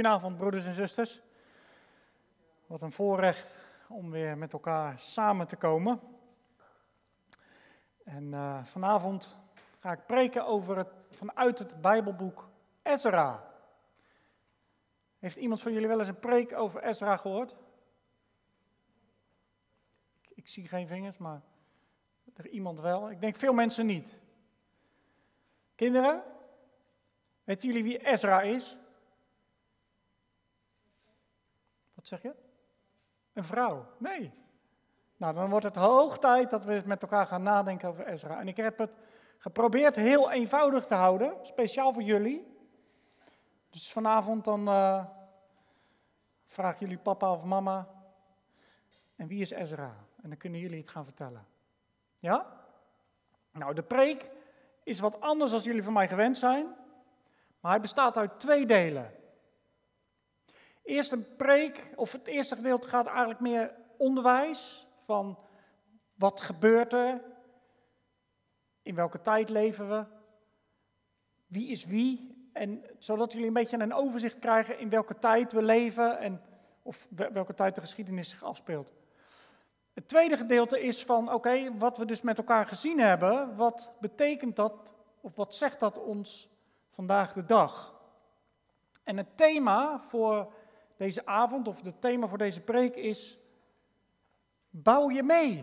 Goedenavond, broeders en zusters. Wat een voorrecht om weer met elkaar samen te komen. En uh, vanavond ga ik preken over het, vanuit het Bijbelboek Ezra. Heeft iemand van jullie wel eens een preek over Ezra gehoord? Ik, ik zie geen vingers, maar er iemand wel. Ik denk veel mensen niet. Kinderen, weten jullie wie Ezra is? Wat zeg je? Een vrouw? Nee. Nou, dan wordt het hoog tijd dat we met elkaar gaan nadenken over Ezra. En ik heb het geprobeerd heel eenvoudig te houden, speciaal voor jullie. Dus vanavond dan uh, vragen jullie papa of mama, en wie is Ezra? En dan kunnen jullie het gaan vertellen. Ja? Nou, de preek is wat anders dan jullie van mij gewend zijn, maar hij bestaat uit twee delen. Eerst een preek, of het eerste gedeelte gaat eigenlijk meer onderwijs van wat gebeurt er, in welke tijd leven we, wie is wie, en zodat jullie een beetje een overzicht krijgen in welke tijd we leven en of welke tijd de geschiedenis zich afspeelt. Het tweede gedeelte is van, oké, wat we dus met elkaar gezien hebben, wat betekent dat, of wat zegt dat ons vandaag de dag? En het thema voor deze avond, of het thema voor deze preek is, bouw je mee.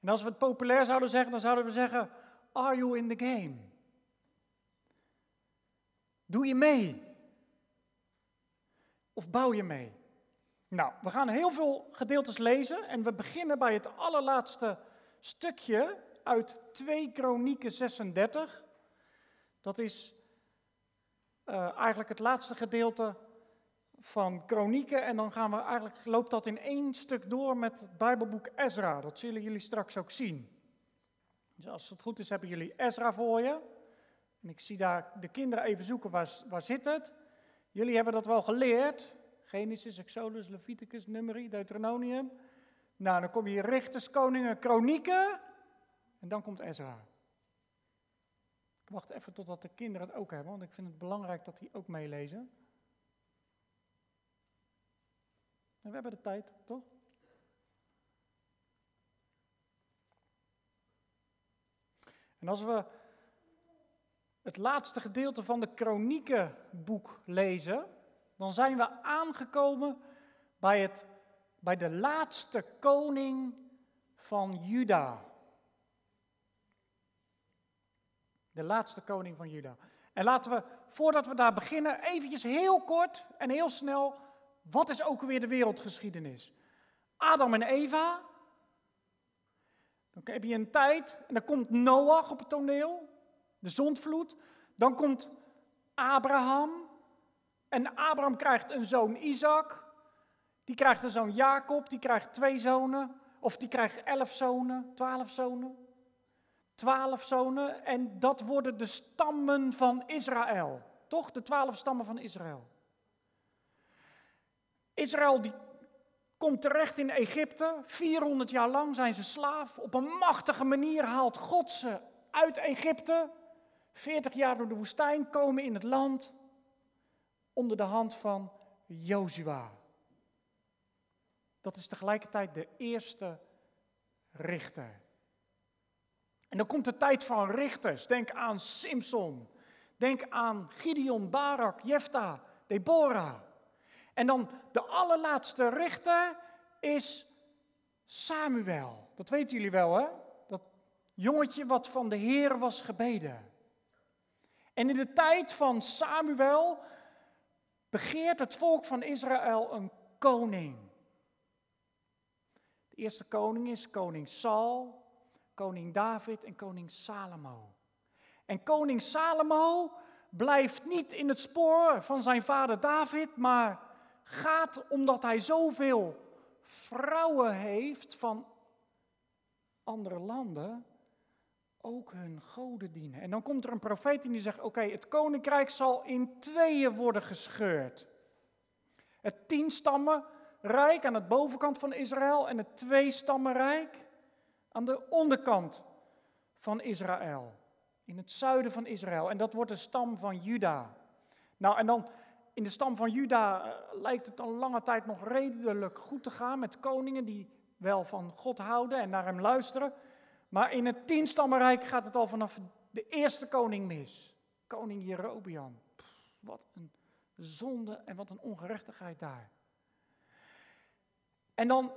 En als we het populair zouden zeggen, dan zouden we zeggen, are you in the game? Doe je mee? Of bouw je mee? Nou, we gaan heel veel gedeeltes lezen en we beginnen bij het allerlaatste stukje uit 2 Kronieken 36. Dat is uh, eigenlijk het laatste gedeelte van Kronieken en dan gaan we eigenlijk, loopt dat in één stuk door met het Bijbelboek Ezra. Dat zullen jullie straks ook zien. Dus als het goed is, hebben jullie Ezra voor je. En ik zie daar de kinderen even zoeken, waar, waar zit het? Jullie hebben dat wel geleerd. Genesis, Exodus, Leviticus, Numeri, Deuteronomium. Nou, dan kom je Richters, Koningen, Kronieken. En dan komt Ezra. Ik wacht even totdat de kinderen het ook hebben, want ik vind het belangrijk dat die ook meelezen. En we hebben de tijd, toch? En als we het laatste gedeelte van de Kroniekenboek lezen, dan zijn we aangekomen bij, het, bij de laatste koning van Juda. De laatste koning van Juda. En laten we, voordat we daar beginnen, eventjes heel kort en heel snel, wat is ook weer de wereldgeschiedenis? Adam en Eva. Dan heb je een tijd en dan komt Noach op het toneel, de zondvloed. Dan komt Abraham. En Abraham krijgt een zoon Isaac. Die krijgt een zoon Jacob, die krijgt twee zonen. Of die krijgt elf zonen, twaalf zonen twaalf zonen en dat worden de stammen van Israël. Toch? De twaalf stammen van Israël. Israël die komt terecht in Egypte. 400 jaar lang zijn ze slaaf. Op een machtige manier haalt God ze uit Egypte. 40 jaar door de woestijn komen in het land onder de hand van Jozua. Dat is tegelijkertijd de eerste richter. En dan komt de tijd van richters. Denk aan Simson. Denk aan Gideon, Barak, Jefta, Deborah. En dan de allerlaatste richter is Samuel. Dat weten jullie wel, hè? Dat jongetje wat van de Heer was gebeden. En in de tijd van Samuel begeert het volk van Israël een koning. De eerste koning is koning Saul koning David en koning Salomo. En koning Salomo blijft niet in het spoor van zijn vader David, maar gaat omdat hij zoveel vrouwen heeft van andere landen, ook hun goden dienen. En dan komt er een profeet die zegt: Oké, het koninkrijk zal in tweeën worden gescheurd. Het tienstammenrijk aan de bovenkant van Israël en het tweestammenrijk aan de onderkant van Israël, in het zuiden van Israël. En dat wordt de stam van Juda. Nou, en dan in de stam van Juda eh, lijkt het al lange tijd nog redelijk goed te gaan met koningen die wel van God houden en naar hem luisteren. Maar in het tienstammenrijk gaat het al vanaf de eerste koning mis. Koning Jerobeam. wat een zonde en wat een ongerechtigheid daar. En dan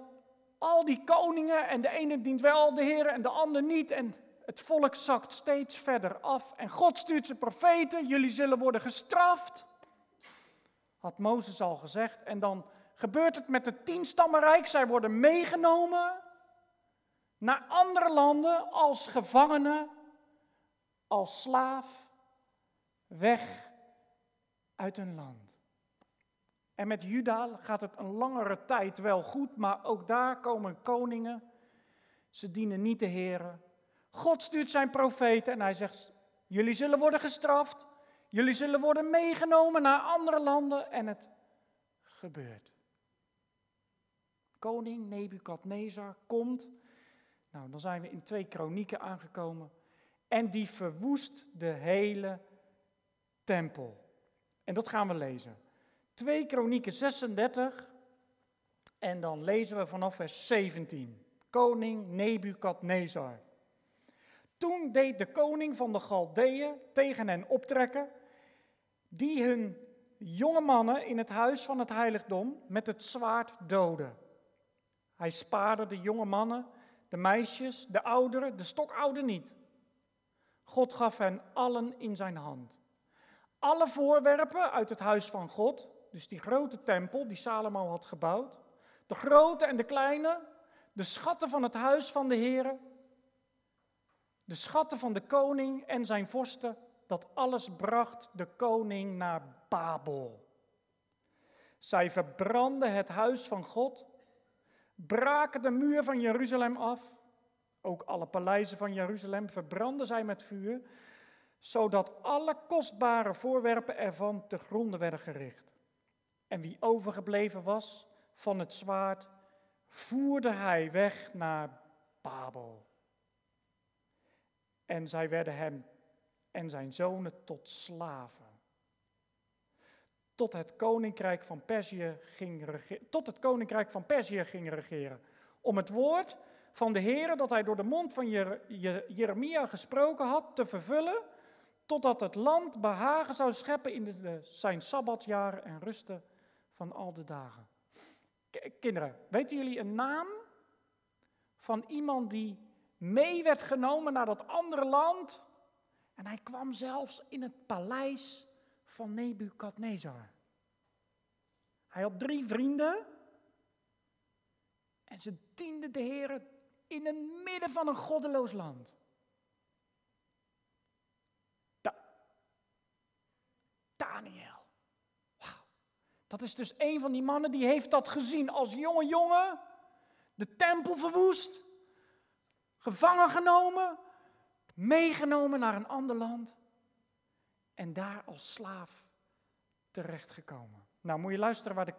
al die koningen en de ene dient wel de Heer en de ander niet. En het volk zakt steeds verder af. En God stuurt zijn profeten, jullie zullen worden gestraft. Had Mozes al gezegd. En dan gebeurt het met het tienstammenrijk. Zij worden meegenomen naar andere landen als gevangenen, als slaaf, weg uit hun land. En met Juda gaat het een langere tijd wel goed, maar ook daar komen koningen. Ze dienen niet de Heer. God stuurt zijn profeten en hij zegt: Jullie zullen worden gestraft. Jullie zullen worden meegenomen naar andere landen. En het gebeurt. Koning Nebukadnezar komt. Nou, dan zijn we in twee kronieken aangekomen. En die verwoest de hele tempel. En dat gaan we lezen. 2 Kronieken 36 en dan lezen we vanaf vers 17. Koning Nebukadnezar. Toen deed de koning van de Galdeeën tegen hen optrekken, die hun jonge mannen in het huis van het heiligdom met het zwaard doden. Hij spaarde de jonge mannen, de meisjes, de ouderen, de stokoude niet. God gaf hen allen in zijn hand. Alle voorwerpen uit het huis van God, dus die grote tempel die Salomo had gebouwd, de grote en de kleine, de schatten van het huis van de Heer, de schatten van de koning en zijn vorsten, dat alles bracht de koning naar Babel. Zij verbrandden het huis van God, braken de muur van Jeruzalem af, ook alle paleizen van Jeruzalem verbrandden zij met vuur, zodat alle kostbare voorwerpen ervan te gronden werden gericht. En wie overgebleven was van het zwaard, voerde hij weg naar Babel. En zij werden hem en zijn zonen tot slaven. Tot het koninkrijk van Perzië ging, tot het koninkrijk van ging regeren. Om het woord van de Heer dat hij door de mond van Jeremia gesproken had te vervullen, totdat het land behagen zou scheppen in de, zijn sabbatjaren en rusten van al de dagen. Kinderen, weten jullie een naam van iemand die mee werd genomen naar dat andere land? En hij kwam zelfs in het paleis van Nebukadnezar. Hij had drie vrienden en ze dienden de Heer in het midden van een goddeloos land. Da Daniel. Dat is dus een van die mannen die heeft dat gezien als jonge jongen. De tempel verwoest. Gevangen genomen. Meegenomen naar een ander land. En daar als slaaf terechtgekomen. Nou moet je luisteren waar de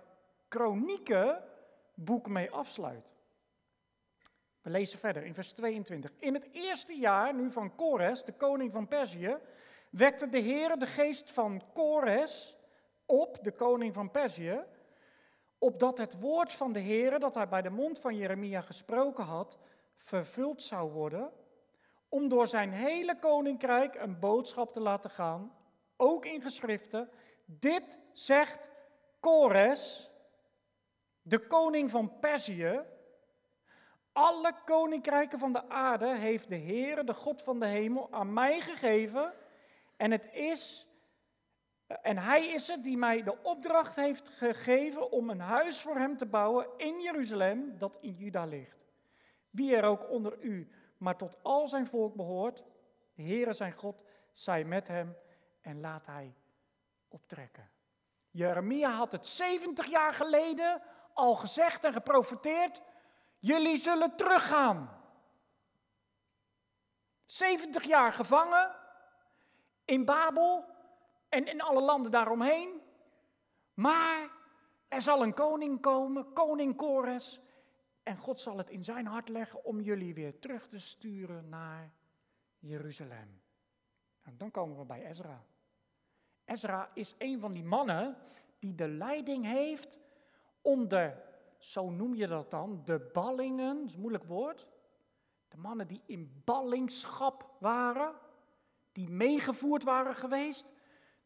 kronieken boek mee afsluit. We lezen verder in vers 22. In het eerste jaar nu van Kores, de koning van Perzië, wekte de Heer de geest van Kores op, de koning van Perzië, opdat het woord van de Heer dat hij bij de mond van Jeremia gesproken had, vervuld zou worden, om door zijn hele koninkrijk een boodschap te laten gaan, ook in geschriften. Dit zegt Kores, de koning van Perzië. Alle koninkrijken van de aarde heeft de Heer, de God van de hemel, aan mij gegeven. En het is en hij is het die mij de opdracht heeft gegeven om een huis voor hem te bouwen in Jeruzalem, dat in Juda ligt. Wie er ook onder u, maar tot al zijn volk behoort, de Heere zijn God, zij met hem en laat hij optrekken. Jeremia had het 70 jaar geleden al gezegd en geprofeteerd, jullie zullen teruggaan. 70 jaar gevangen in Babel, en in alle landen daaromheen. Maar er zal een koning komen, koning Kores, en God zal het in zijn hart leggen om jullie weer terug te sturen naar Jeruzalem. En dan komen we bij Ezra. Ezra is een van die mannen die de leiding heeft om de, zo noem je dat dan, de ballingen, dat is een moeilijk woord. De mannen die in ballingschap waren, die meegevoerd waren geweest,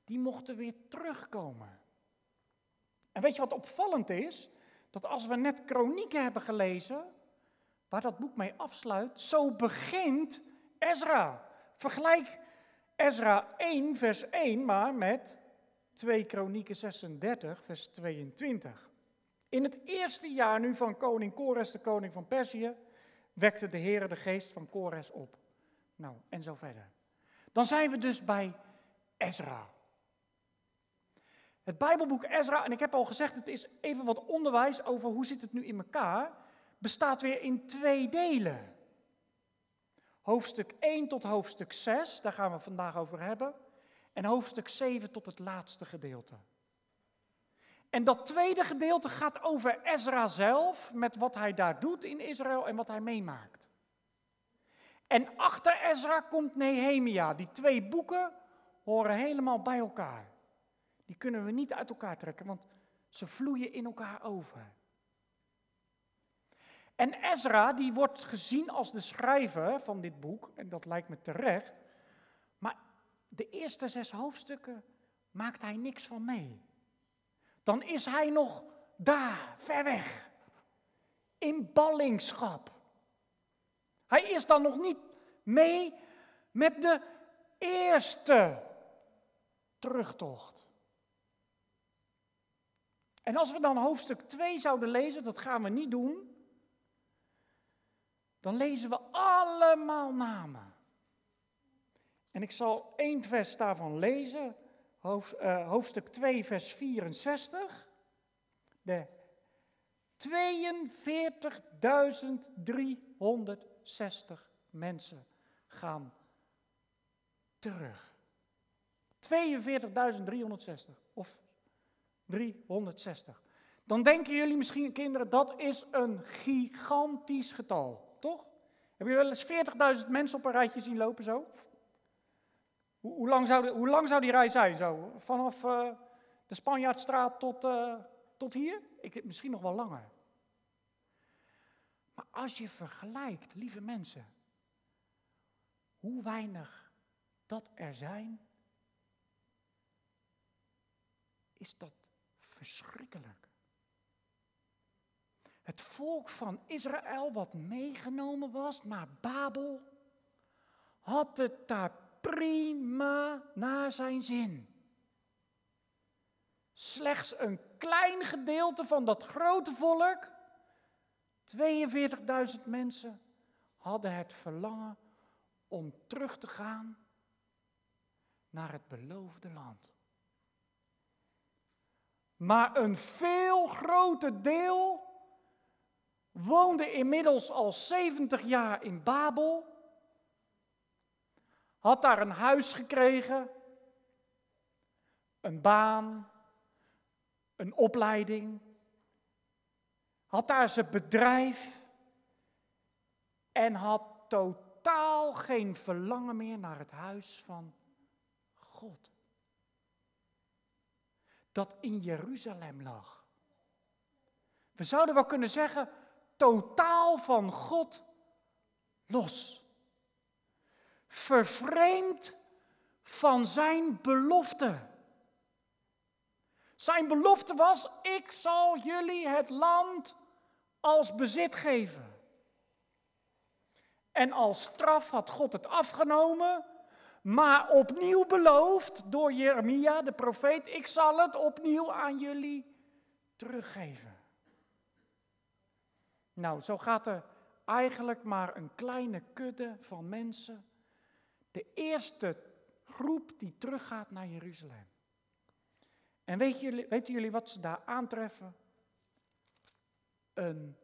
die mochten weer terugkomen. En weet je wat opvallend is? Dat als we net kronieken hebben gelezen, waar dat boek mee afsluit, zo begint Ezra. Vergelijk Ezra 1, vers 1 maar met 2 Kronieken 36, vers 22. In het eerste jaar nu van koning Kores, de koning van Perzië, wekte de Heer de geest van Kores op. Nou, en zo verder. Dan zijn we dus bij Ezra. Het Bijbelboek Ezra, en ik heb al gezegd, het is even wat onderwijs over hoe zit het nu in elkaar, bestaat weer in twee delen. Hoofdstuk 1 tot hoofdstuk 6, daar gaan we vandaag over hebben. En hoofdstuk 7 tot het laatste gedeelte. En dat tweede gedeelte gaat over Ezra zelf, met wat hij daar doet in Israël en wat hij meemaakt. En achter Ezra komt Nehemia. Die twee boeken horen helemaal bij elkaar. Die kunnen we niet uit elkaar trekken, want ze vloeien in elkaar over. En Ezra, die wordt gezien als de schrijver van dit boek, en dat lijkt me terecht, maar de eerste zes hoofdstukken maakt hij niks van mee. Dan is hij nog daar, ver weg, in ballingschap. Hij is dan nog niet mee met de eerste terugtocht. En als we dan hoofdstuk 2 zouden lezen, dat gaan we niet doen, dan lezen we allemaal namen. En ik zal één vers daarvan lezen, eh, hoofdstuk 2, vers 64. De 42.360 mensen gaan terug. 42.360 of 360. Dan denken jullie misschien, kinderen, dat is een gigantisch getal. Toch? Heb je wel eens 40.000 mensen op een rijtje zien lopen zo? Hoe, hoe, lang, zou hoe lang zou die rij zijn zo? Vanaf uh, de Spanjaardstraat tot, uh, tot hier? Ik, misschien nog wel langer. Maar als je vergelijkt, lieve mensen, hoe weinig dat er zijn, is dat Het volk van Israël, wat meegenomen was naar Babel, had het daar prima naar zijn zin. Slechts een klein gedeelte van dat grote volk, 42.000 mensen, hadden het verlangen om terug te gaan naar het beloofde land. Maar een veel groter deel woonde inmiddels al 70 jaar in Babel, had daar een huis gekregen, een baan, een opleiding, had daar zijn bedrijf en had totaal geen verlangen meer naar het huis van God. Dat in Jeruzalem lag. We zouden wel kunnen zeggen, totaal van God los. Vervreemd van zijn belofte. Zijn belofte was: ik zal jullie het land als bezit geven. En als straf had God het afgenomen, maar opnieuw beloofd door Jeremia, de profeet: ik zal het opnieuw aan jullie teruggeven. Nou, zo gaat er eigenlijk maar een kleine kudde van mensen. De eerste groep die teruggaat naar Jeruzalem. En weten jullie wat ze daar aantreffen? Een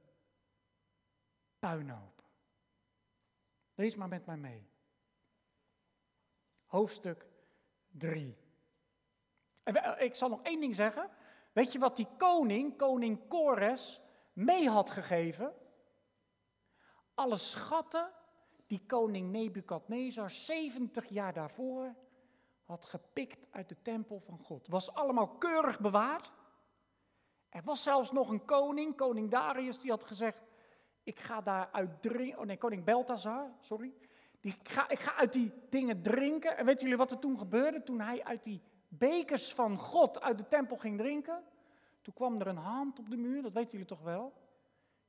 puinhoop. Lees maar met mij mee. Hoofdstuk 3. En ik zal nog één ding zeggen. Weet je wat die koning, koning Kores, mee had gegeven. Alle schatten die koning Nebukadnezar 70 jaar daarvoor had gepikt uit de tempel van God. Was allemaal keurig bewaard. Er was zelfs nog een koning, koning Darius, die had gezegd: Ik ga daar uit drinken. Oh nee, koning Beltazar, sorry. Ik, ga, ik ga uit die dingen drinken. En weten jullie wat er toen gebeurde? Toen hij uit die bekers van God uit de tempel ging drinken. Toen kwam er een hand op de muur, dat weten jullie toch wel?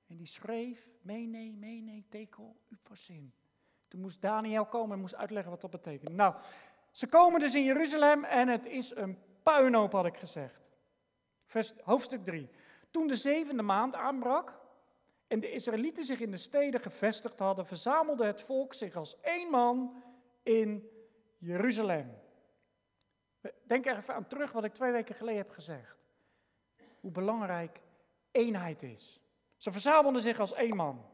En die schreef: Mene, mene, tekel, uphasin. Toen moest Daniel komen en moest uitleggen wat dat betekent. Nou, ze komen dus in Jeruzalem en het is een puinhoop, had ik gezegd. Hoofdstuk 3. Toen de zevende maand aanbrak en de Israëlieten zich in de steden gevestigd hadden, verzamelde het volk zich als één man in Jeruzalem. Denk er even aan terug wat ik twee weken geleden heb gezegd. Hoe belangrijk eenheid is. Ze verzamelden zich als één man.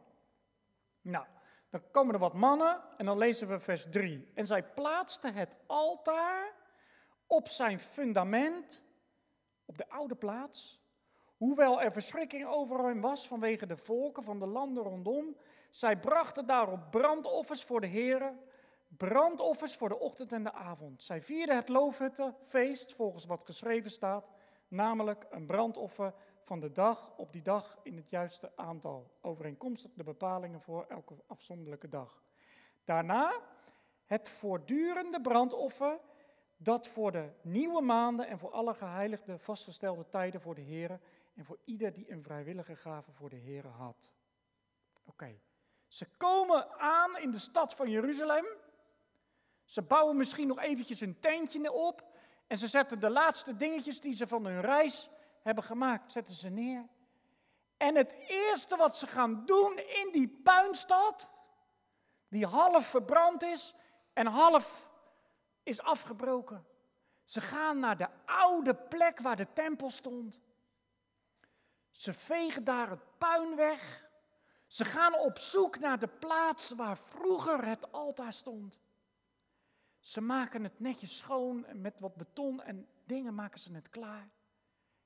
Nou, dan komen er wat mannen en dan lezen we vers 3. En zij plaatsten het altaar op zijn fundament, op de oude plaats. Hoewel er verschrikking over hem was vanwege de volken van de landen rondom, zij brachten daarop brandoffers voor de heren, brandoffers voor de ochtend en de avond. Zij vierden het loofhuttenfeest volgens wat geschreven staat, namelijk een brandoffer van de dag op die dag in het juiste aantal, overeenkomstig de bepalingen voor elke afzonderlijke dag. Daarna het voortdurende brandoffer, dat voor de nieuwe maanden en voor alle geheiligde vastgestelde tijden voor de Heer en voor ieder die een vrijwillige gave voor de Heer had. Oké, ze komen aan in de stad van Jeruzalem. Ze bouwen misschien nog eventjes een tentje op en ze zetten de laatste dingetjes die ze van hun reis hebben gemaakt, zetten ze neer. En het eerste wat ze gaan doen in die puinstad, die half verbrand is en half is afgebroken. Ze gaan naar de oude plek waar de tempel stond. Ze vegen daar het puin weg. Ze gaan op zoek naar de plaats waar vroeger het altaar stond. Ze maken het netjes schoon met wat beton en dingen maken ze het klaar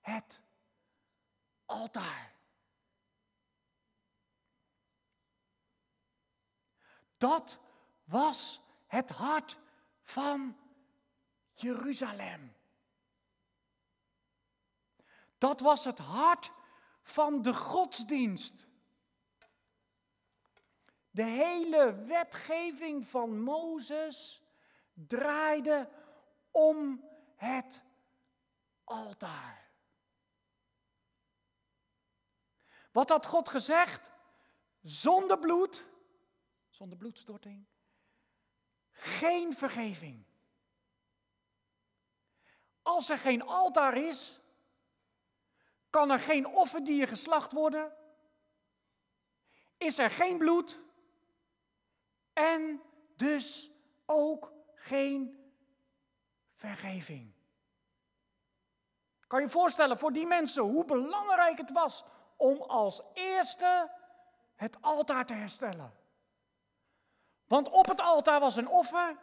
het altaar. Dat was het hart van Jeruzalem. Dat was het hart van de godsdienst. De hele wetgeving van Mozes draaide om het altaar. Wat had God gezegd? Zonder bloed, zonder bloedstorting, geen vergeving. Als er geen altaar is, kan er geen offerdier geslacht worden, is er geen bloed en dus ook geen vergeving. Kan je je voorstellen voor die mensen hoe belangrijk het was om als eerste het altaar te herstellen. Want op het altaar was een offer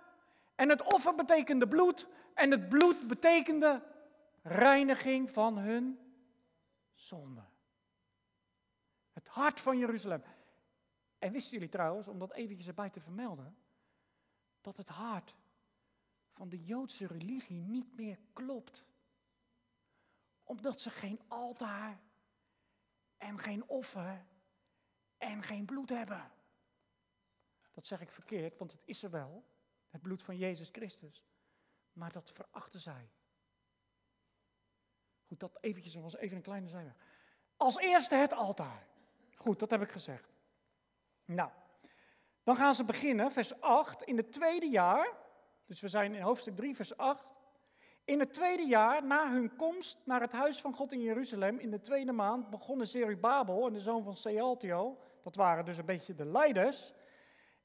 en het offer betekende bloed en het bloed betekende reiniging van hun zonde. Het hart van Jeruzalem. En wisten jullie trouwens, om dat eventjes erbij te vermelden, dat het hart van de Joodse religie niet meer klopt. Omdat ze geen altaar en geen offer en geen bloed hebben. Dat zeg ik verkeerd, want het is er wel, het bloed van Jezus Christus. Maar dat verachten zij. Goed, dat eventjes was even een kleine zijweg. Als eerste het altaar. Goed, dat heb ik gezegd. Nou, dan gaan ze beginnen, vers 8, in het tweede jaar. Dus we zijn in hoofdstuk 3, vers 8. In het tweede jaar na hun komst naar het huis van God in Jeruzalem, in de tweede maand, begonnen Zerubabel en de zoon van Sealtiel, dat waren dus een beetje de leiders,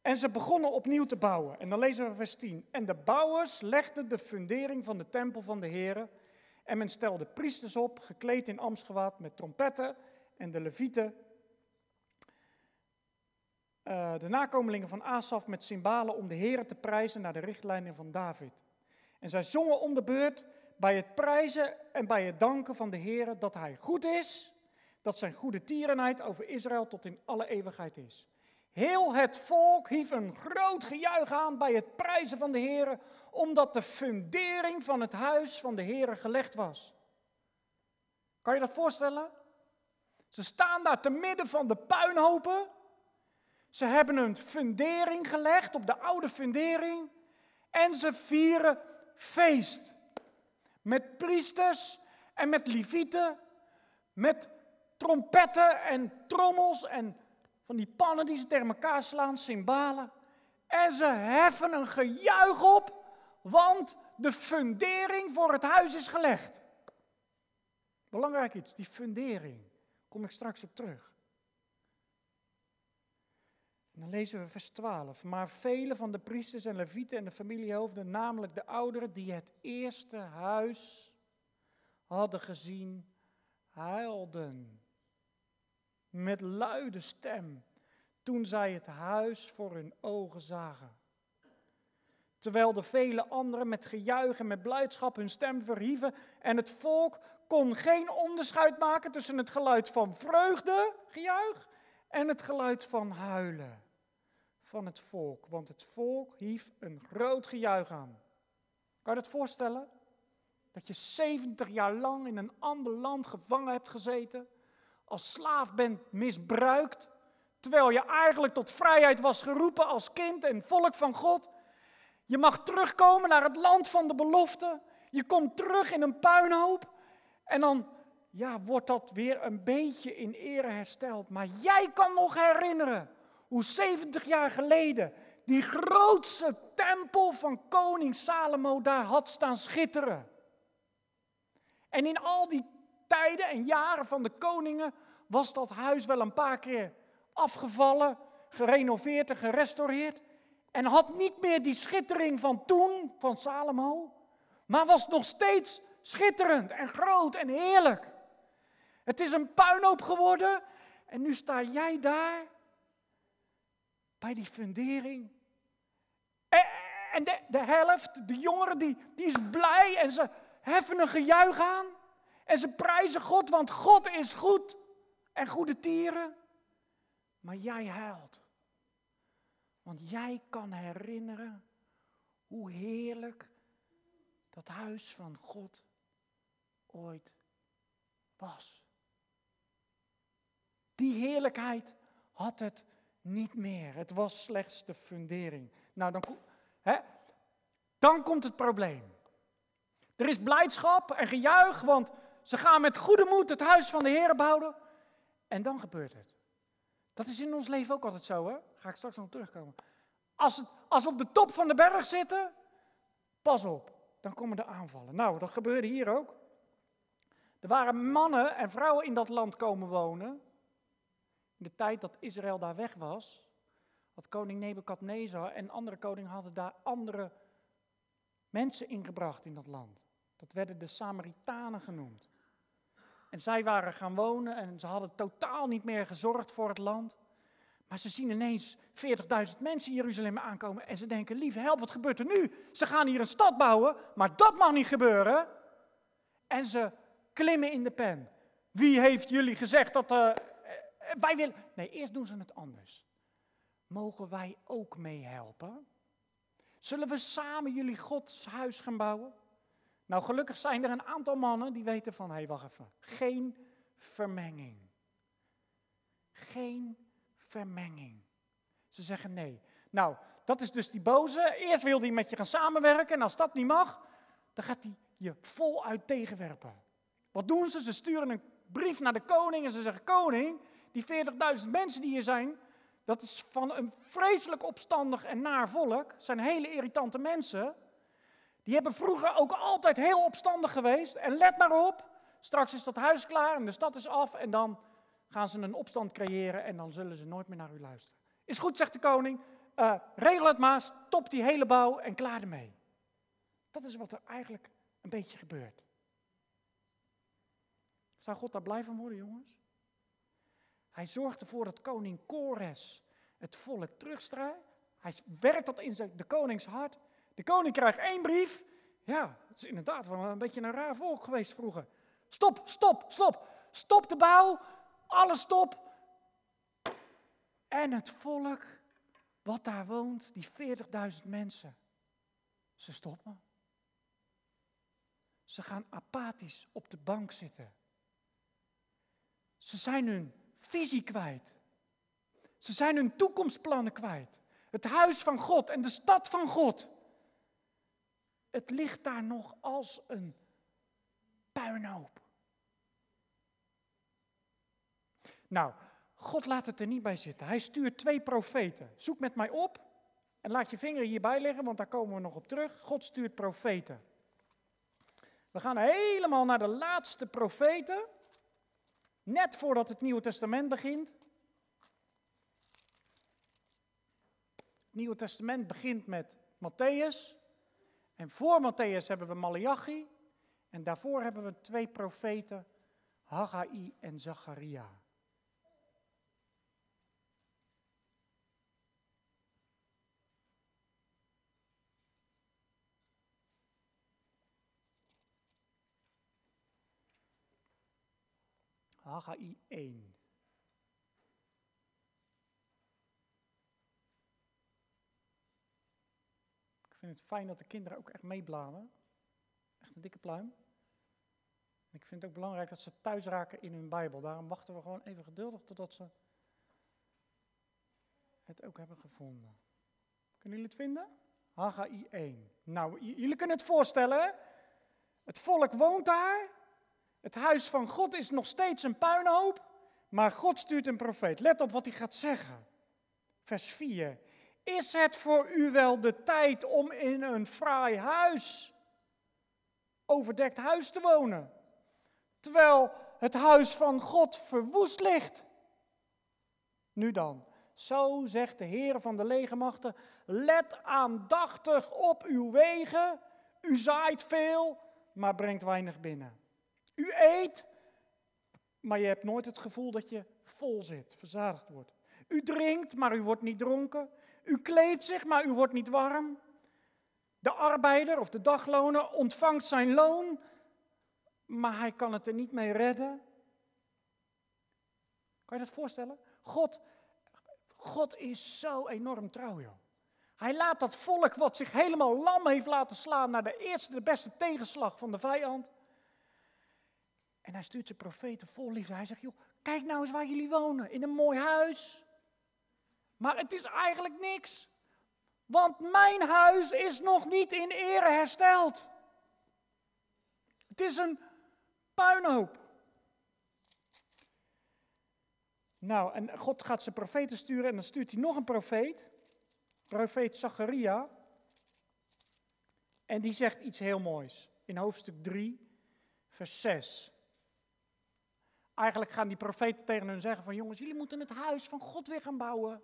en ze begonnen opnieuw te bouwen. En dan lezen we vers 10. En de bouwers legden de fundering van de tempel van de Heeren, en men stelde priesters op, gekleed in ambtsgewaad met trompetten, en de levieten, uh, de nakomelingen van Asaf met cymbalen om de Heeren te prijzen naar de richtlijnen van David. En zij zongen om de beurt bij het prijzen en bij het danken van de Heer dat Hij goed is, dat zijn goede tierenheid over Israël tot in alle eeuwigheid is. Heel het volk hief een groot gejuich aan bij het prijzen van de Heer, omdat de fundering van het huis van de Heer gelegd was. Kan je dat voorstellen? Ze staan daar te midden van de puinhopen. Ze hebben een fundering gelegd op de oude fundering. En ze vieren feest. Met priesters en met levieten. Met trompetten en trommels en van die pannen die ze tegen elkaar slaan, cymbalen. En ze heffen een gejuich op, want de fundering voor het huis is gelegd. Belangrijk iets, die fundering. Kom ik straks op terug. En dan lezen we vers 12. Maar vele van de priesters en levieten en de familiehoofden, namelijk de ouderen die het eerste huis hadden gezien, huilden met luide stem toen zij het huis voor hun ogen zagen. Terwijl de vele anderen met gejuich en met blijdschap hun stem verhieven en het volk kon geen onderscheid maken tussen het geluid van vreugde, gejuich, en het geluid van huilen van het volk. Want het volk hief een groot gejuich aan. Kan je dat voorstellen? Dat je 70 jaar lang in een ander land gevangen hebt gezeten, als slaaf bent misbruikt, terwijl je eigenlijk tot vrijheid was geroepen als kind en volk van God. Je mag terugkomen naar het land van de belofte. Je komt terug in een puinhoop. En dan ja, wordt dat weer een beetje in ere hersteld. Maar jij kan nog herinneren hoe 70 jaar geleden die grootste tempel van koning Salomo daar had staan schitteren. En in al die tijden en jaren van de koningen was dat huis wel een paar keer afgevallen, gerenoveerd en gerestaureerd. En had niet meer die schittering van toen, van Salomo, maar was nog steeds schitterend en groot en heerlijk. Het is een puinhoop geworden en nu sta jij daar bij die fundering. En de, de helft, de jongeren, die, die is blij en ze heffen een gejuich aan. En ze prijzen God, want God is goed en goede tieren. Maar jij huilt. Want jij kan herinneren hoe heerlijk dat huis van God ooit was. Die heerlijkheid had het niet meer. Het was slechts de fundering. Nou, dan, hè, dan komt het probleem. Er is blijdschap en gejuich, want ze gaan met goede moed het huis van de Heer bouwen. En dan gebeurt het. Dat is in ons leven ook altijd zo, hè? Ga ik straks nog terugkomen. Als, het, als we op de top van de berg zitten, pas op, dan komen de aanvallen. Nou, dat gebeurde hier ook. Er waren mannen en vrouwen in dat land komen wonen. In de tijd dat Israël daar weg was, had koning Nebukadnezar en andere koningen hadden daar andere mensen ingebracht in dat land. Dat werden de Samaritanen genoemd. En zij waren gaan wonen en ze hadden totaal niet meer gezorgd voor het land. Maar ze zien ineens 40.000 mensen in Jeruzalem aankomen en ze denken, lieve help, wat gebeurt er nu? Ze gaan hier een stad bouwen, maar dat mag niet gebeuren. En ze klimmen in de pen. Wie heeft jullie gezegd dat uh, wij willen... Nee, eerst doen ze het anders. Mogen wij ook meehelpen? Zullen we samen jullie Gods huis gaan bouwen? Nou, gelukkig zijn er een aantal mannen die weten van, hé, hey, wacht even, geen vermenging. Geen vermenging. Ze zeggen nee. Nou, dat is dus die boze. Eerst wil hij met je gaan samenwerken en als dat niet mag, dan gaat hij je voluit tegenwerpen. Wat doen ze? Ze sturen een brief naar de koning en ze zeggen, koning, die 40.000 mensen die hier zijn, dat is van een vreselijk opstandig en naar volk, zijn hele irritante mensen. Die hebben vroeger ook altijd heel opstandig geweest. En let maar op, straks is dat huis klaar en de stad is af en dan gaan ze een opstand creëren en dan zullen ze nooit meer naar u luisteren. Is goed, zegt de koning, uh, regel het maar, stop die hele bouw en klaar ermee. Dat is wat er eigenlijk een beetje gebeurt. Zou God daar blij van worden, jongens? Hij zorgt ervoor dat koning Kores het volk terugstraalt. Hij werkt dat in de konings hart. De koning krijgt één brief. Ja, het is inderdaad wel een beetje een raar volk geweest vroeger. Stop, stop, stop. Stop de bouw. Alles stop. En het volk wat daar woont, die 40.000 mensen, ze stoppen. Ze gaan apathisch op de bank zitten. Ze zijn hun visie kwijt. Ze zijn hun toekomstplannen kwijt. Het huis van God en de stad van God. Het ligt daar nog als een puinhoop. Nou, God laat het er niet bij zitten. Hij stuurt twee profeten. Zoek met mij op en laat je vinger hierbij liggen, want daar komen we nog op terug. God stuurt profeten. We gaan helemaal naar de laatste profeten, net voordat het Nieuwe Testament begint. Het Nieuwe Testament begint met Matthäus. En voor Matthäus hebben we Malachi. En daarvoor hebben we twee profeten, Haggai en Zacharia. Haggai 1. Vind het fijn dat de kinderen ook echt meebladen. Echt een dikke pluim. ik vind het ook belangrijk dat ze thuis raken in hun Bijbel. Daarom wachten we gewoon even geduldig totdat ze het ook hebben gevonden. Kunnen jullie het vinden? Haggai 1. Nou, jullie kunnen het voorstellen. Het volk woont daar. Het huis van God is nog steeds een puinhoop, maar God stuurt een profeet. Let op wat hij gaat zeggen. Vers 4. Is het voor u wel de tijd om in een fraai huis, overdekt huis te wonen, terwijl het huis van God verwoest ligt? Nu dan, zo zegt de Heer van de legermachten, let aandachtig op uw wegen, u zaait veel, maar brengt weinig binnen. U eet, maar je hebt nooit het gevoel dat je vol zit, verzadigd wordt. U drinkt, maar u wordt niet dronken. U kleedt zich, maar u wordt niet warm. De arbeider of de dagloner ontvangt zijn loon, maar hij kan het er niet mee redden. Kan je dat voorstellen? God, God is zo enorm trouw, joh. Hij laat dat volk wat zich helemaal lam heeft laten slaan naar de eerste, de beste tegenslag van de vijand. En hij stuurt zijn profeten vol liefde. Hij zegt, joh, kijk nou eens waar jullie wonen. In een mooi huis. Maar het is eigenlijk niks. Want mijn huis is nog niet in ere hersteld. Het is een puinhoop. Nou, en God gaat zijn profeten sturen en dan stuurt hij nog een profeet. Profeet Zacharia. En die zegt iets heel moois. In hoofdstuk 3, vers 6. Eigenlijk gaan die profeten tegen hun zeggen van jongens, jullie moeten het huis van God weer gaan bouwen.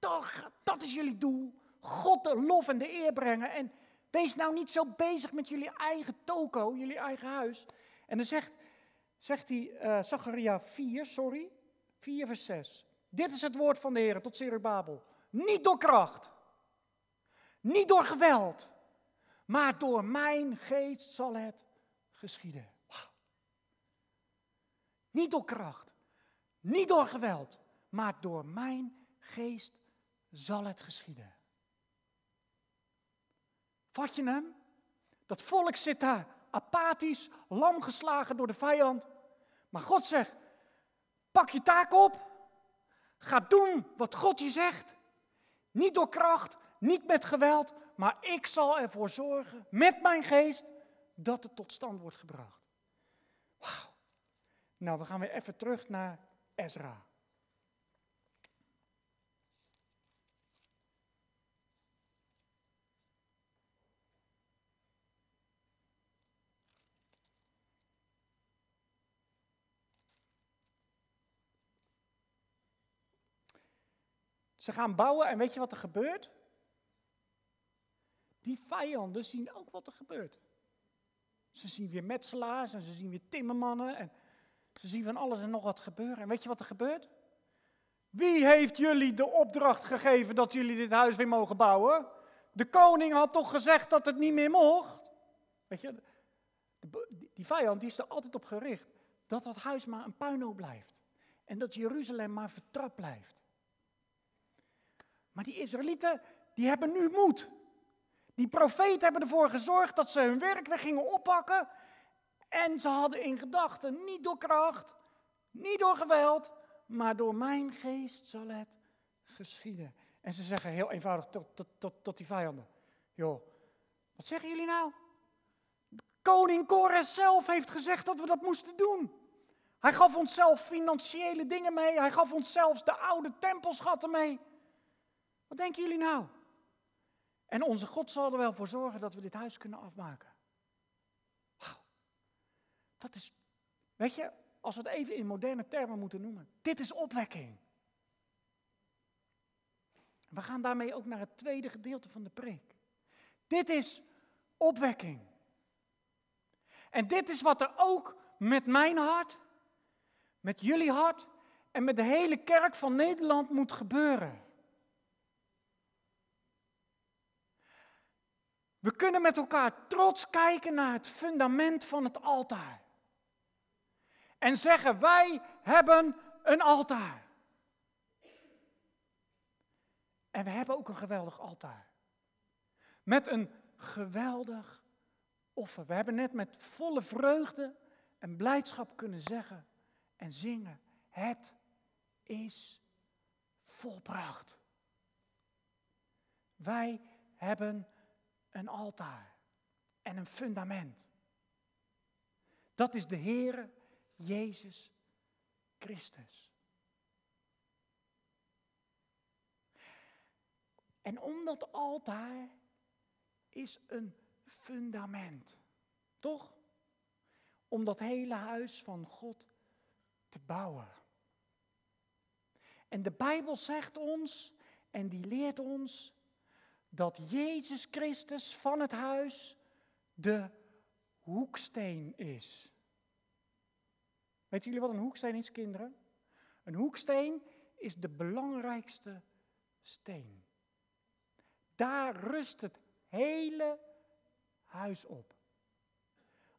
Toch, dat is jullie doel. God de lof en de eer brengen. En wees nou niet zo bezig met jullie eigen toko, jullie eigen huis. En dan zegt, zegt hij, uh, Zachariah 4, sorry, 4 vers 6. Dit is het woord van de Heer tot Zerubabel. Niet door kracht, niet door geweld, maar door mijn geest zal het geschieden. Niet door kracht, niet door geweld, maar door mijn geest zal het geschieden. Vat je hem? Dat volk zit daar apathisch, lam geslagen door de vijand. Maar God zegt: pak je taak op. Ga doen wat God je zegt. Niet door kracht, niet met geweld, maar ik zal ervoor zorgen met mijn geest dat het tot stand wordt gebracht. Wauw. Nou, we gaan weer even terug naar Ezra. Ze gaan bouwen en weet je wat er gebeurt? Die vijanden zien ook wat er gebeurt. Ze zien weer metselaars en ze zien weer timmermannen en ze zien van alles en nog wat gebeuren. En weet je wat er gebeurt? Wie heeft jullie de opdracht gegeven dat jullie dit huis weer mogen bouwen? De koning had toch gezegd dat het niet meer mocht? Weet je, die vijand die is er altijd op gericht dat dat huis maar een puinhoop blijft. En dat Jeruzalem maar vertrapt blijft. Maar die Israëlieten, die hebben nu moed. Die profeten hebben ervoor gezorgd dat ze hun werk weer gingen oppakken. En ze hadden in gedachten, niet door kracht, niet door geweld, maar door mijn geest zal het geschieden. En ze zeggen heel eenvoudig tot, tot, tot, tot die vijanden. Joh, wat zeggen jullie nou? Koning Kores zelf heeft gezegd dat we dat moesten doen. Hij gaf ons zelf financiële dingen mee. Hij gaf ons zelfs de oude tempelschatten mee. Wat denken jullie nou? En onze God zal er wel voor zorgen dat we dit huis kunnen afmaken. Dat is, weet je, als we het even in moderne termen moeten noemen. Dit is opwekking. We gaan daarmee ook naar het tweede gedeelte van de preek. Dit is opwekking. En dit is wat er ook met mijn hart, met jullie hart en met de hele kerk van Nederland moet gebeuren. We kunnen met elkaar trots kijken naar het fundament van het altaar. En zeggen, wij hebben een altaar. En we hebben ook een geweldig altaar. Met een geweldig offer. We hebben net met volle vreugde en blijdschap kunnen zeggen en zingen: Het is volbracht. Wij hebben een altaar en een fundament. Dat is de Heere Jezus Christus. En om dat altaar is een fundament. Toch? Om dat hele huis van God te bouwen. En de Bijbel zegt ons, en die leert ons, dat Jezus Christus van het huis de hoeksteen is. Weten jullie wat een hoeksteen is, kinderen? Een hoeksteen is de belangrijkste steen. Daar rust het hele huis op.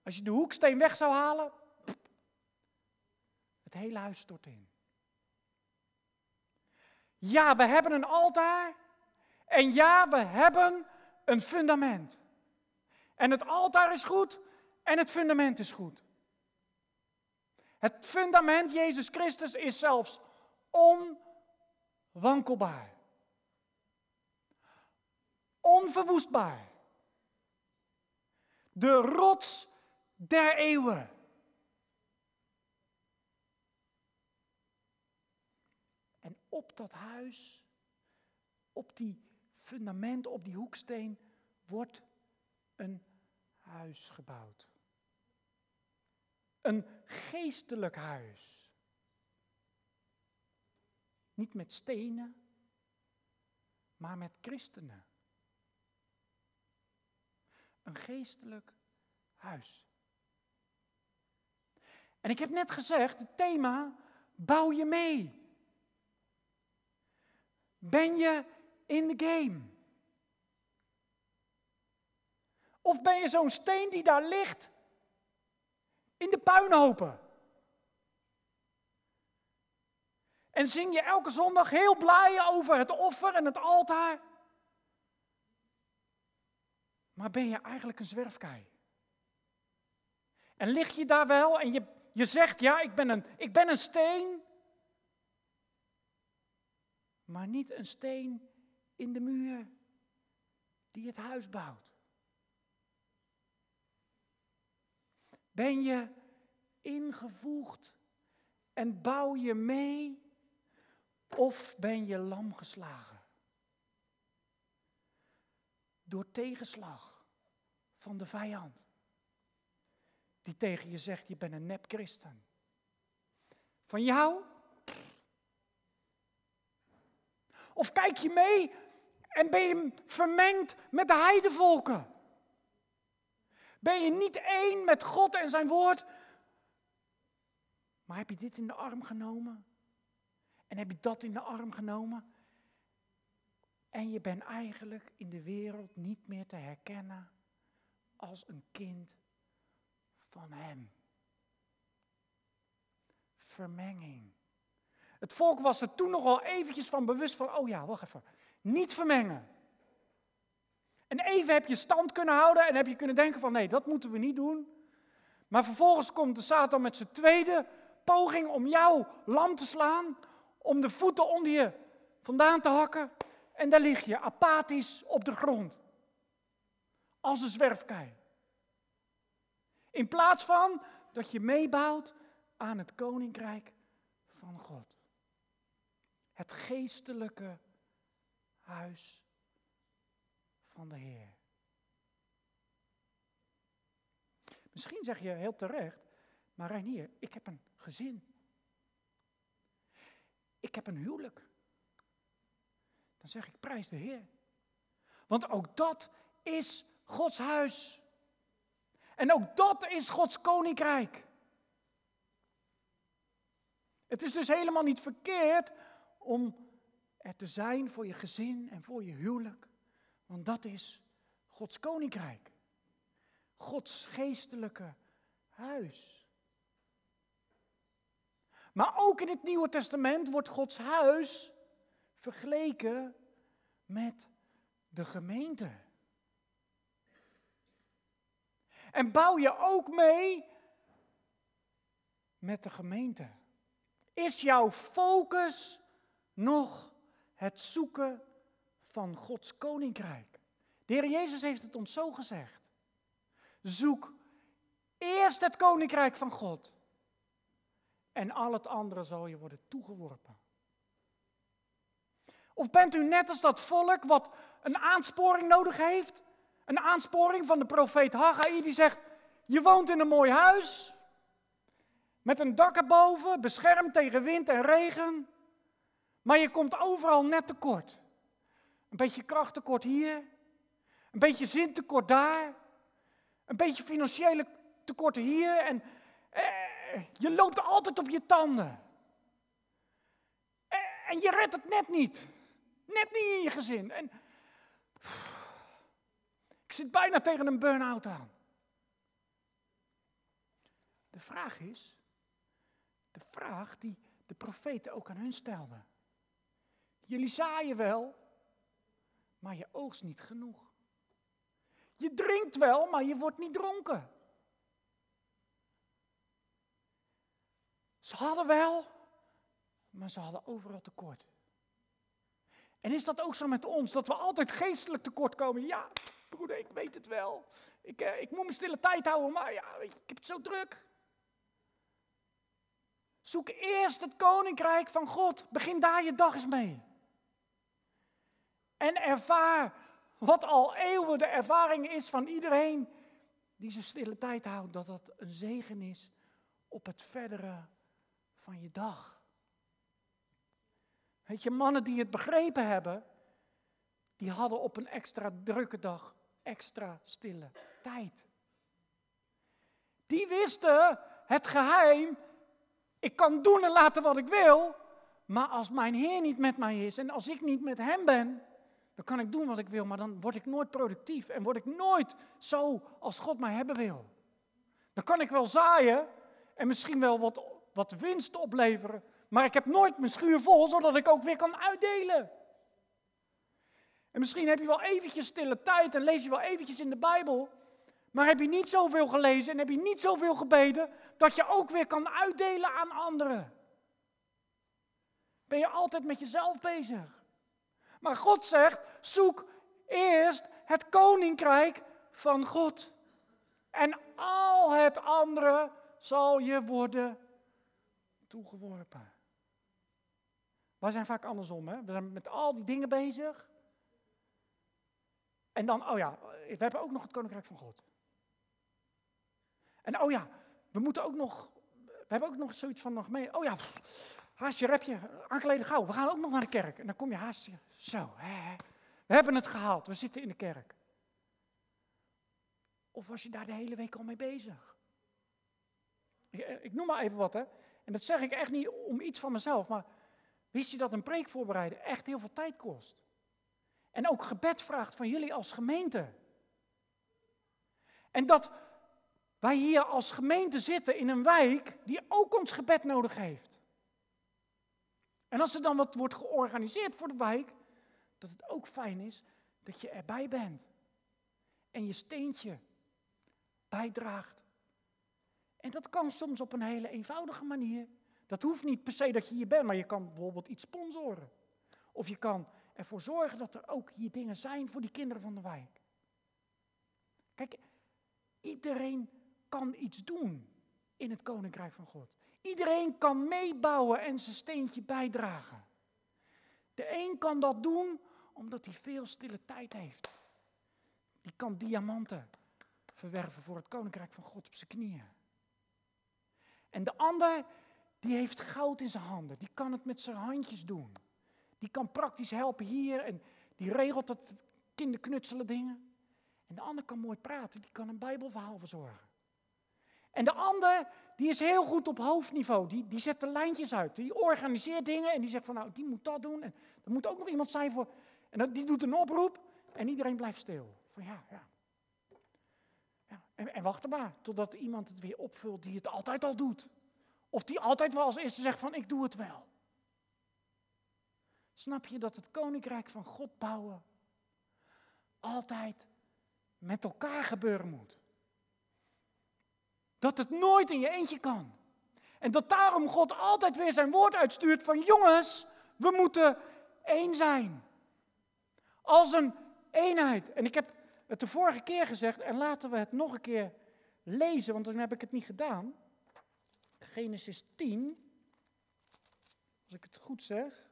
Als je de hoeksteen weg zou halen, het hele huis stort in. Ja, we hebben een altaar. En ja, we hebben een fundament. En het altaar is goed en het fundament is goed. Het fundament, Jezus Christus, is zelfs onwankelbaar. Onverwoestbaar. De rots der eeuwen. En op dat huis, op die fundament, op die hoeksteen, wordt een huis gebouwd. Een geestelijk huis. Niet met stenen, maar met christenen. Een geestelijk huis. En ik heb net gezegd, het thema, bouw je mee. Ben je in the game? Of ben je zo'n steen die daar ligt in de puinhopen? En zing je elke zondag heel blij over het offer en het altaar? Maar ben je eigenlijk een zwerfkei? En lig je daar wel en je, je zegt, ja, ik ben, een, ik ben een steen, maar niet een steen in de muur die het huis bouwt. Ben je ingevoegd en bouw je mee of ben je lam geslagen? Door tegenslag van de vijand. Die tegen je zegt, je bent een nep christen. Van jou? Of kijk je mee en ben je vermengd met de heidevolken? Ben je niet één met God en zijn woord? Maar heb je dit in de arm genomen? En heb je dat in de arm genomen? En je bent eigenlijk in de wereld niet meer te herkennen als een kind van Hem. Vermenging. Het volk was er toen nogal eventjes van bewust van, oh ja, wacht even. Niet vermengen. En even heb je stand kunnen houden en heb je kunnen denken van nee, dat moeten we niet doen. Maar vervolgens komt de Satan met zijn tweede poging om jou lam te slaan, om de voeten onder je vandaan te hakken. En daar lig je apathisch op de grond. Als een zwerfkei. In plaats van dat je meebouwt aan het koninkrijk van God. Het geestelijke huis van de Heer. Misschien zeg je heel terecht, maar Reinier, ik heb een gezin. Ik heb een huwelijk. Dan zeg ik, prijs de Heer. Want ook dat is Gods huis. En ook dat is Gods koninkrijk. Het is dus helemaal niet verkeerd om er te zijn voor je gezin en voor je huwelijk. Want dat is Gods koninkrijk. Gods geestelijke huis. Maar ook in het Nieuwe Testament wordt Gods huis vergeleken met de gemeente. En bouw je ook mee met de gemeente. Is jouw focus nog het zoeken van Gods koninkrijk? De Heer Jezus heeft het ons zo gezegd. Zoek eerst het koninkrijk van God. En al het andere zal je worden toegeworpen. Of bent u net als dat volk wat een aansporing nodig heeft? Een aansporing van de profeet Haggai die zegt: Je woont in een mooi huis. Met een dak erboven, beschermd tegen wind en regen. Maar je komt overal net tekort. Een beetje krachttekort hier. Een beetje zintekort daar. Een beetje financiële tekorten hier. En eh, je loopt altijd op je tanden. Eh, en je redt het net niet. Net niet in je gezin. En, ik zit bijna tegen een burn-out aan. De vraag is, de vraag die de profeten ook aan hun stelden. Jullie zaaien wel, maar je oogst niet genoeg. Je drinkt wel, maar je wordt niet dronken. Ze hadden wel, maar ze hadden overal tekort. En is dat ook zo met ons, dat we altijd geestelijk tekort komen? Ja, broeder, ik weet het wel. Ik, eh, ik moet mijn stille tijd houden, maar ja, ik heb het zo druk. Zoek eerst het koninkrijk van God. Begin daar je dag eens mee. En ervaar wat al eeuwen de ervaring is van iedereen die zijn stille tijd houdt, dat dat een zegen is op het verdere van je dag. Weet je, mannen die het begrepen hebben, die hadden op een extra drukke dag extra stille tijd. Die wisten het geheim, ik kan doen en laten wat ik wil, maar als mijn Heer niet met mij is en als ik niet met Hem ben, dan kan ik doen wat ik wil, maar dan word ik nooit productief en word ik nooit zo als God mij hebben wil. Dan kan ik wel zaaien en misschien wel wat, wat winst opleveren, maar ik heb nooit mijn schuur vol, zodat ik ook weer kan uitdelen. En misschien heb je wel eventjes stille tijd en lees je wel eventjes in de Bijbel, maar heb je niet zoveel gelezen en heb je niet zoveel gebeden, dat je ook weer kan uitdelen aan anderen. Ben je altijd met jezelf bezig? Maar God zegt, zoek eerst het koninkrijk van God. En al het andere zal je worden toegeworpen. Wij zijn vaak andersom, hè? We zijn met al die dingen bezig. En dan, oh ja, we hebben ook nog het koninkrijk van God. En oh ja, we moeten ook nog, we hebben ook nog zoiets van nog mee. Oh ja, haast je repje, aankleden gauw. We gaan ook nog naar de kerk. En dan kom je haast je, zo, hè, we hebben het gehaald, we zitten in de kerk. Of was je daar de hele week al mee bezig? Ik, eh, ik noem maar even wat, hè. En dat zeg ik echt niet om iets van mezelf, maar wist je dat een preek voorbereiden echt heel veel tijd kost? En ook gebed vraagt van jullie als gemeente. En dat wij hier als gemeente zitten in een wijk die ook ons gebed nodig heeft. En als er dan wat wordt georganiseerd voor de wijk, dat het ook fijn is dat je erbij bent. En je steentje bijdraagt. En dat kan soms op een hele eenvoudige manier. Dat hoeft niet per se dat je hier bent, maar je kan bijvoorbeeld iets sponsoren. Of je kan ervoor zorgen dat er ook hier dingen zijn voor die kinderen van de wijk. Kijk, iedereen kan iets doen in het koninkrijk van God. Iedereen kan meebouwen en zijn steentje bijdragen. De een kan dat doen omdat hij veel stille tijd heeft. Die kan diamanten verwerven voor het koninkrijk van God op zijn knieën. En de ander, die heeft goud in zijn handen. Die kan het met zijn handjes doen. Die kan praktisch helpen hier en die regelt dat kinderknutselen dingen. En de ander kan mooi praten, die kan een bijbelverhaal verzorgen. En de ander, die is heel goed op hoofdniveau. Die, die zet de lijntjes uit. Die organiseert dingen en die zegt van nou, die moet dat doen. En er moet ook nog iemand zijn voor... En die doet een oproep en iedereen blijft stil. Van ja, ja. ja. En, en wacht maar totdat iemand het weer opvult die het altijd al doet. Of die altijd wel als eerste zegt van ik doe het wel. Snap je dat het koninkrijk van God bouwen altijd met elkaar gebeuren moet? Dat het nooit in je eentje kan. En dat daarom God altijd weer zijn woord uitstuurt van jongens, we moeten één zijn. Als een eenheid. En ik heb het de vorige keer gezegd en laten we het nog een keer lezen, want dan heb ik het niet gedaan. Genesis 10, als ik het goed zeg.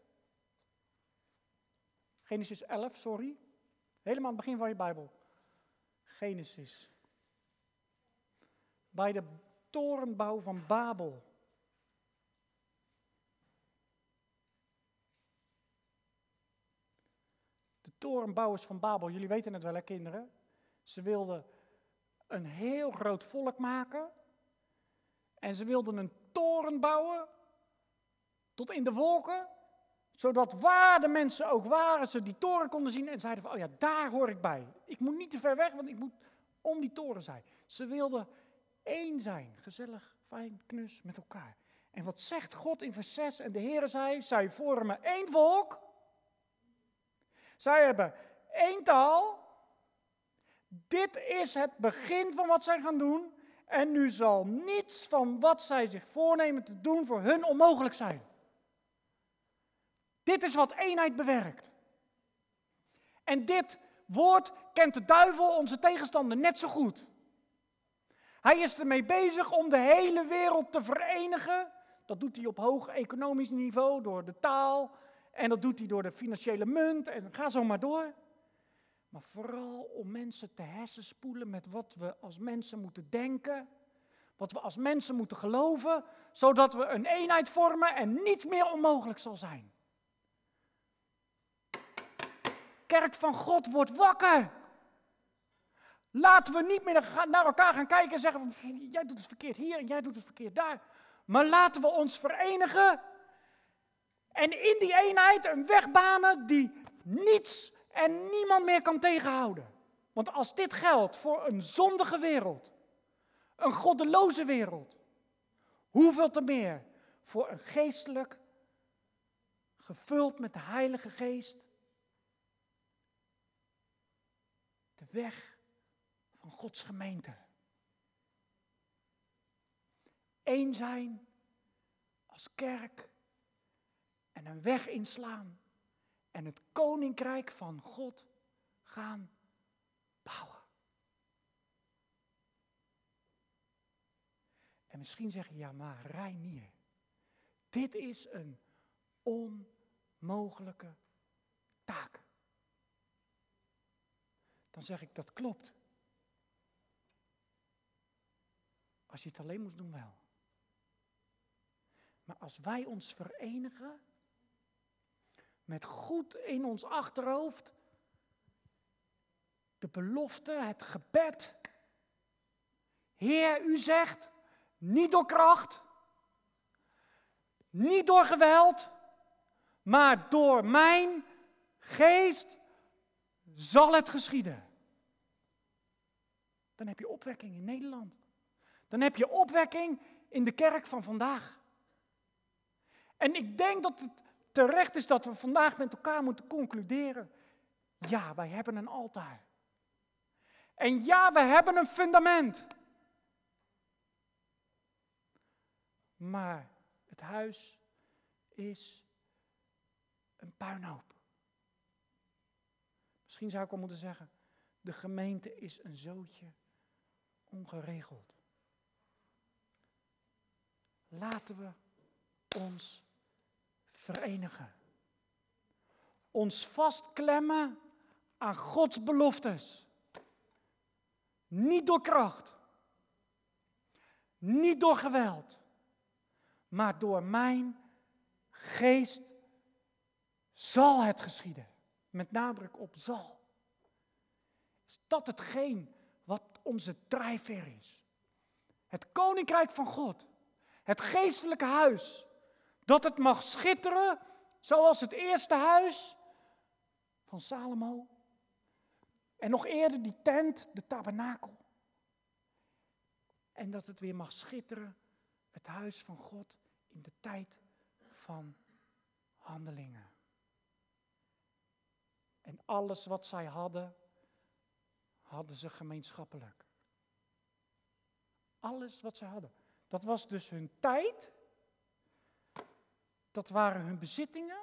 Genesis 11, sorry. Helemaal aan het begin van je Bijbel. Genesis. Bij de torenbouw van Babel. De torenbouwers van Babel, jullie weten het wel hè kinderen. Ze wilden een heel groot volk maken. En ze wilden een toren bouwen tot in de wolken zodat waar de mensen ook waren, ze die toren konden zien en zeiden van, oh ja, daar hoor ik bij. Ik moet niet te ver weg, want ik moet om die toren zijn. Ze wilden één zijn, gezellig, fijn, knus met elkaar. En wat zegt God in vers 6? En de Heer zei, zij vormen één volk. Zij hebben één taal. Dit is het begin van wat zij gaan doen. En nu zal niets van wat zij zich voornemen te doen voor hun onmogelijk zijn. Dit is wat eenheid bewerkt. En dit woord kent de duivel, onze tegenstander, net zo goed. Hij is ermee bezig om de hele wereld te verenigen. Dat doet hij op hoog economisch niveau door de taal. En dat doet hij door de financiële munt. En ga zo maar door. Maar vooral om mensen te hersenspoelen met wat we als mensen moeten denken. Wat we als mensen moeten geloven. Zodat we een eenheid vormen en niets meer onmogelijk zal zijn. kerk van God wordt wakker. Laten we niet meer naar elkaar gaan kijken en zeggen: jij doet het verkeerd hier en jij doet het verkeerd daar. Maar laten we ons verenigen en in die eenheid een weg banen die niets en niemand meer kan tegenhouden. Want als dit geldt voor een zondige wereld, een goddeloze wereld, hoeveel te meer voor een geestelijk, gevuld met de Heilige Geest, de weg van Gods gemeente. Eén zijn als kerk en een weg inslaan en het koninkrijk van God gaan bouwen. En misschien zeg je, ja maar Reinier, dit is een onmogelijke taak dan zeg ik dat klopt. Als je het alleen moest doen, wel. Maar als wij ons verenigen met goed in ons achterhoofd, de belofte, het gebed. Heer, u zegt, niet door kracht, niet door geweld, maar door mijn geest zal het geschieden. Dan heb je opwekking in Nederland. Dan heb je opwekking in de kerk van vandaag. En ik denk dat het terecht is dat we vandaag met elkaar moeten concluderen Ja, wij hebben een altaar. En ja, we hebben een fundament. Maar het huis is een puinhoop. Misschien zou ik wel moeten zeggen, de gemeente is een zootje ongeregeld. Laten we ons verenigen. Ons vastklemmen aan Gods beloftes. Niet door kracht. Niet door geweld. Maar door mijn geest zal het geschieden. Met nadruk op zal. Is dat hetgeen wat onze drijfveer is? Het koninkrijk van God. Het geestelijke huis. Dat het mag schitteren zoals het eerste huis van Salomo. En nog eerder die tent, de tabernakel. En dat het weer mag schitteren, het huis van God in de tijd van handelingen. En alles wat zij hadden, hadden ze gemeenschappelijk. Alles wat zij hadden. Dat was dus hun tijd. Dat waren hun bezittingen.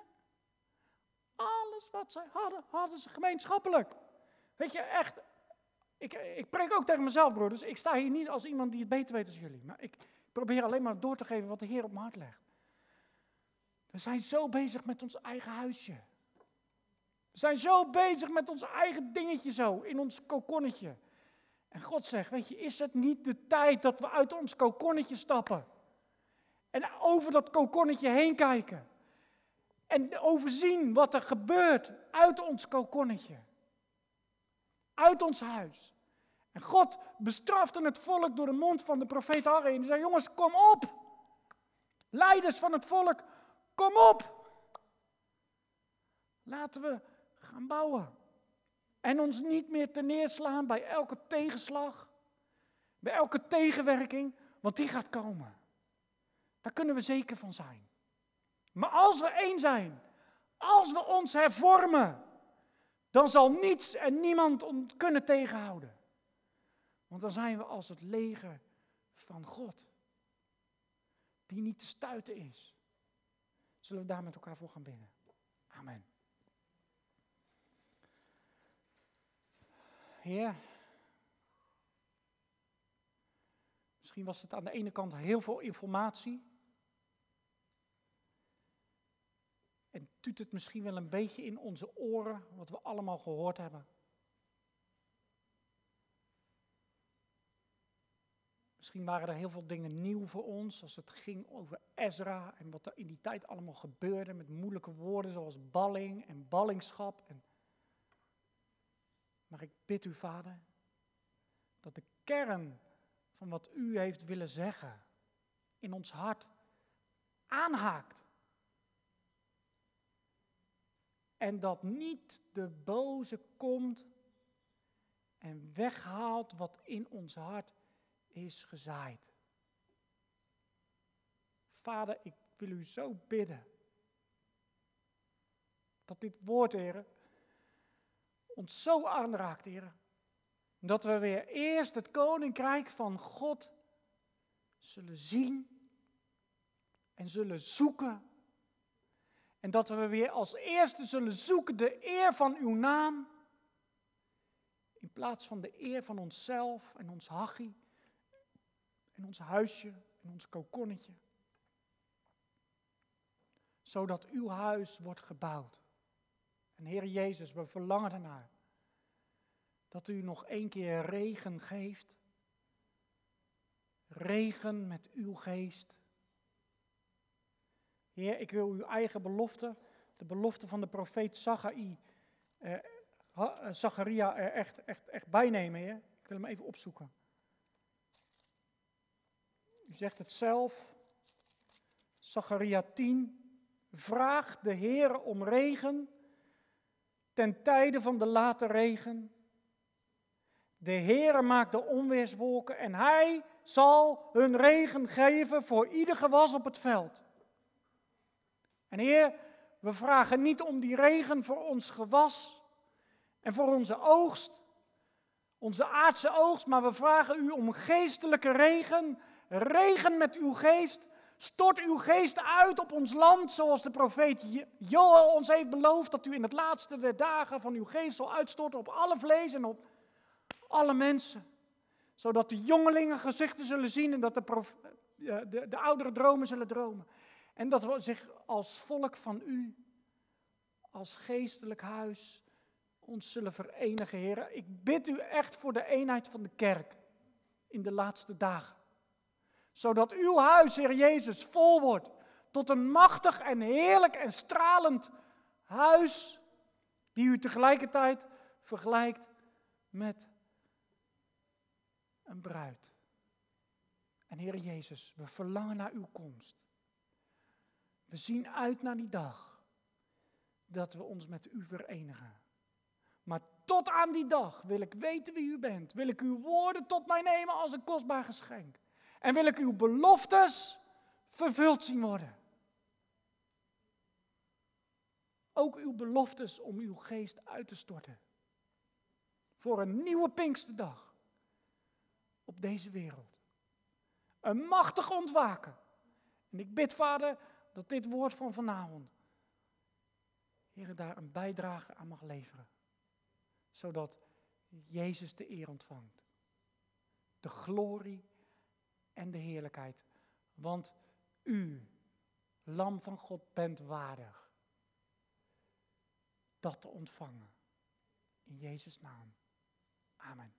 Alles wat zij hadden, hadden ze gemeenschappelijk. Weet je, echt. Ik, ik preek ook tegen mezelf, broeders. Ik sta hier niet als iemand die het beter weet dan jullie. Maar ik probeer alleen maar door te geven wat de Heer op mijn hart legt. We zijn zo bezig met ons eigen huisje. We zijn zo bezig met ons eigen dingetje zo, in ons kokonnetje. En God zegt, weet je, is het niet de tijd dat we uit ons kokonnetje stappen? En over dat kokonnetje heen kijken. En overzien wat er gebeurt uit ons kokonnetje. Uit ons huis. En God bestrafte het volk door de mond van de profeet Harry. En zei, jongens, kom op. Leiders van het volk, kom op. Laten we gaan bouwen. En ons niet meer te neerslaan bij elke tegenslag, bij elke tegenwerking, want die gaat komen. Daar kunnen we zeker van zijn. Maar als we één zijn, als we ons hervormen, dan zal niets en niemand ons kunnen tegenhouden. Want dan zijn we als het leger van God, die niet te stuiten is. Zullen we daar met elkaar voor gaan binnen? Amen. Heer, misschien was het aan de ene kant heel veel informatie. En tuut het misschien wel een beetje in onze oren, wat we allemaal gehoord hebben. Misschien waren er heel veel dingen nieuw voor ons, als het ging over Ezra en wat er in die tijd allemaal gebeurde met moeilijke woorden zoals balling en ballingschap. En maar ik bid u, Vader, dat de kern van wat u heeft willen zeggen in ons hart aanhaakt. En dat niet de boze komt en weghaalt wat in ons hart is gezaaid. Vader, ik wil u zo bidden dat dit woord, heren, ons zo aanraakt, Heer. Dat we weer eerst het koninkrijk van God zullen zien en zullen zoeken. En dat we weer als eerste zullen zoeken de eer van uw naam. In plaats van de eer van onszelf en ons hachie. En ons huisje en ons kokonnetje. Zodat uw huis wordt gebouwd. En Heer Jezus, we verlangen ernaar dat u nog één keer regen geeft. Regen met uw geest. Heer, ik wil uw eigen belofte, de belofte van de profeet eh, eh, Zacharia er echt, echt, echt bijnemen, Heer. Ik wil hem even opzoeken. U zegt het zelf, Zacharia 10. Vraag de Heer om regen ten tijde van de late regen. De Heere maakt de onweerswolken en Hij zal hun regen geven voor ieder gewas op het veld. En Heer, we vragen niet om die regen voor ons gewas en voor onze oogst, onze aardse oogst, maar we vragen u om geestelijke regen, regen met uw geest. Stort uw geest uit op ons land, zoals de profeet Joel ons heeft beloofd, dat u in het laatste der dagen van uw geest zal uitstorten op alle vlees en op alle mensen. Zodat de jongelingen gezichten zullen zien en dat de, prof, de, de oudere dromen zullen dromen. En dat we zich als volk van u, als geestelijk huis, ons zullen verenigen, heren. Ik bid u echt voor de eenheid van de kerk in de laatste dagen. Zodat uw huis, Heer Jezus, vol wordt tot een machtig en heerlijk en stralend huis, die u tegelijkertijd vergelijkt met een bruid. En Heer Jezus, we verlangen naar uw komst. We zien uit naar die dag dat we ons met u verenigen. Maar tot aan die dag wil ik weten wie u bent. Wil ik uw woorden tot mij nemen als een kostbaar geschenk. En wil ik uw beloftes vervuld zien worden. Ook uw beloftes om uw geest uit te storten. Voor een nieuwe Pinksterdag op deze wereld. Een machtig ontwaken. En ik bid, Vader, dat dit woord van vanavond, Heer, daar een bijdrage aan mag leveren. Zodat Jezus de eer ontvangt. De glorie en de heerlijkheid. Want u, Lam van God, bent waardig dat te ontvangen. In Jezus' naam. Amen.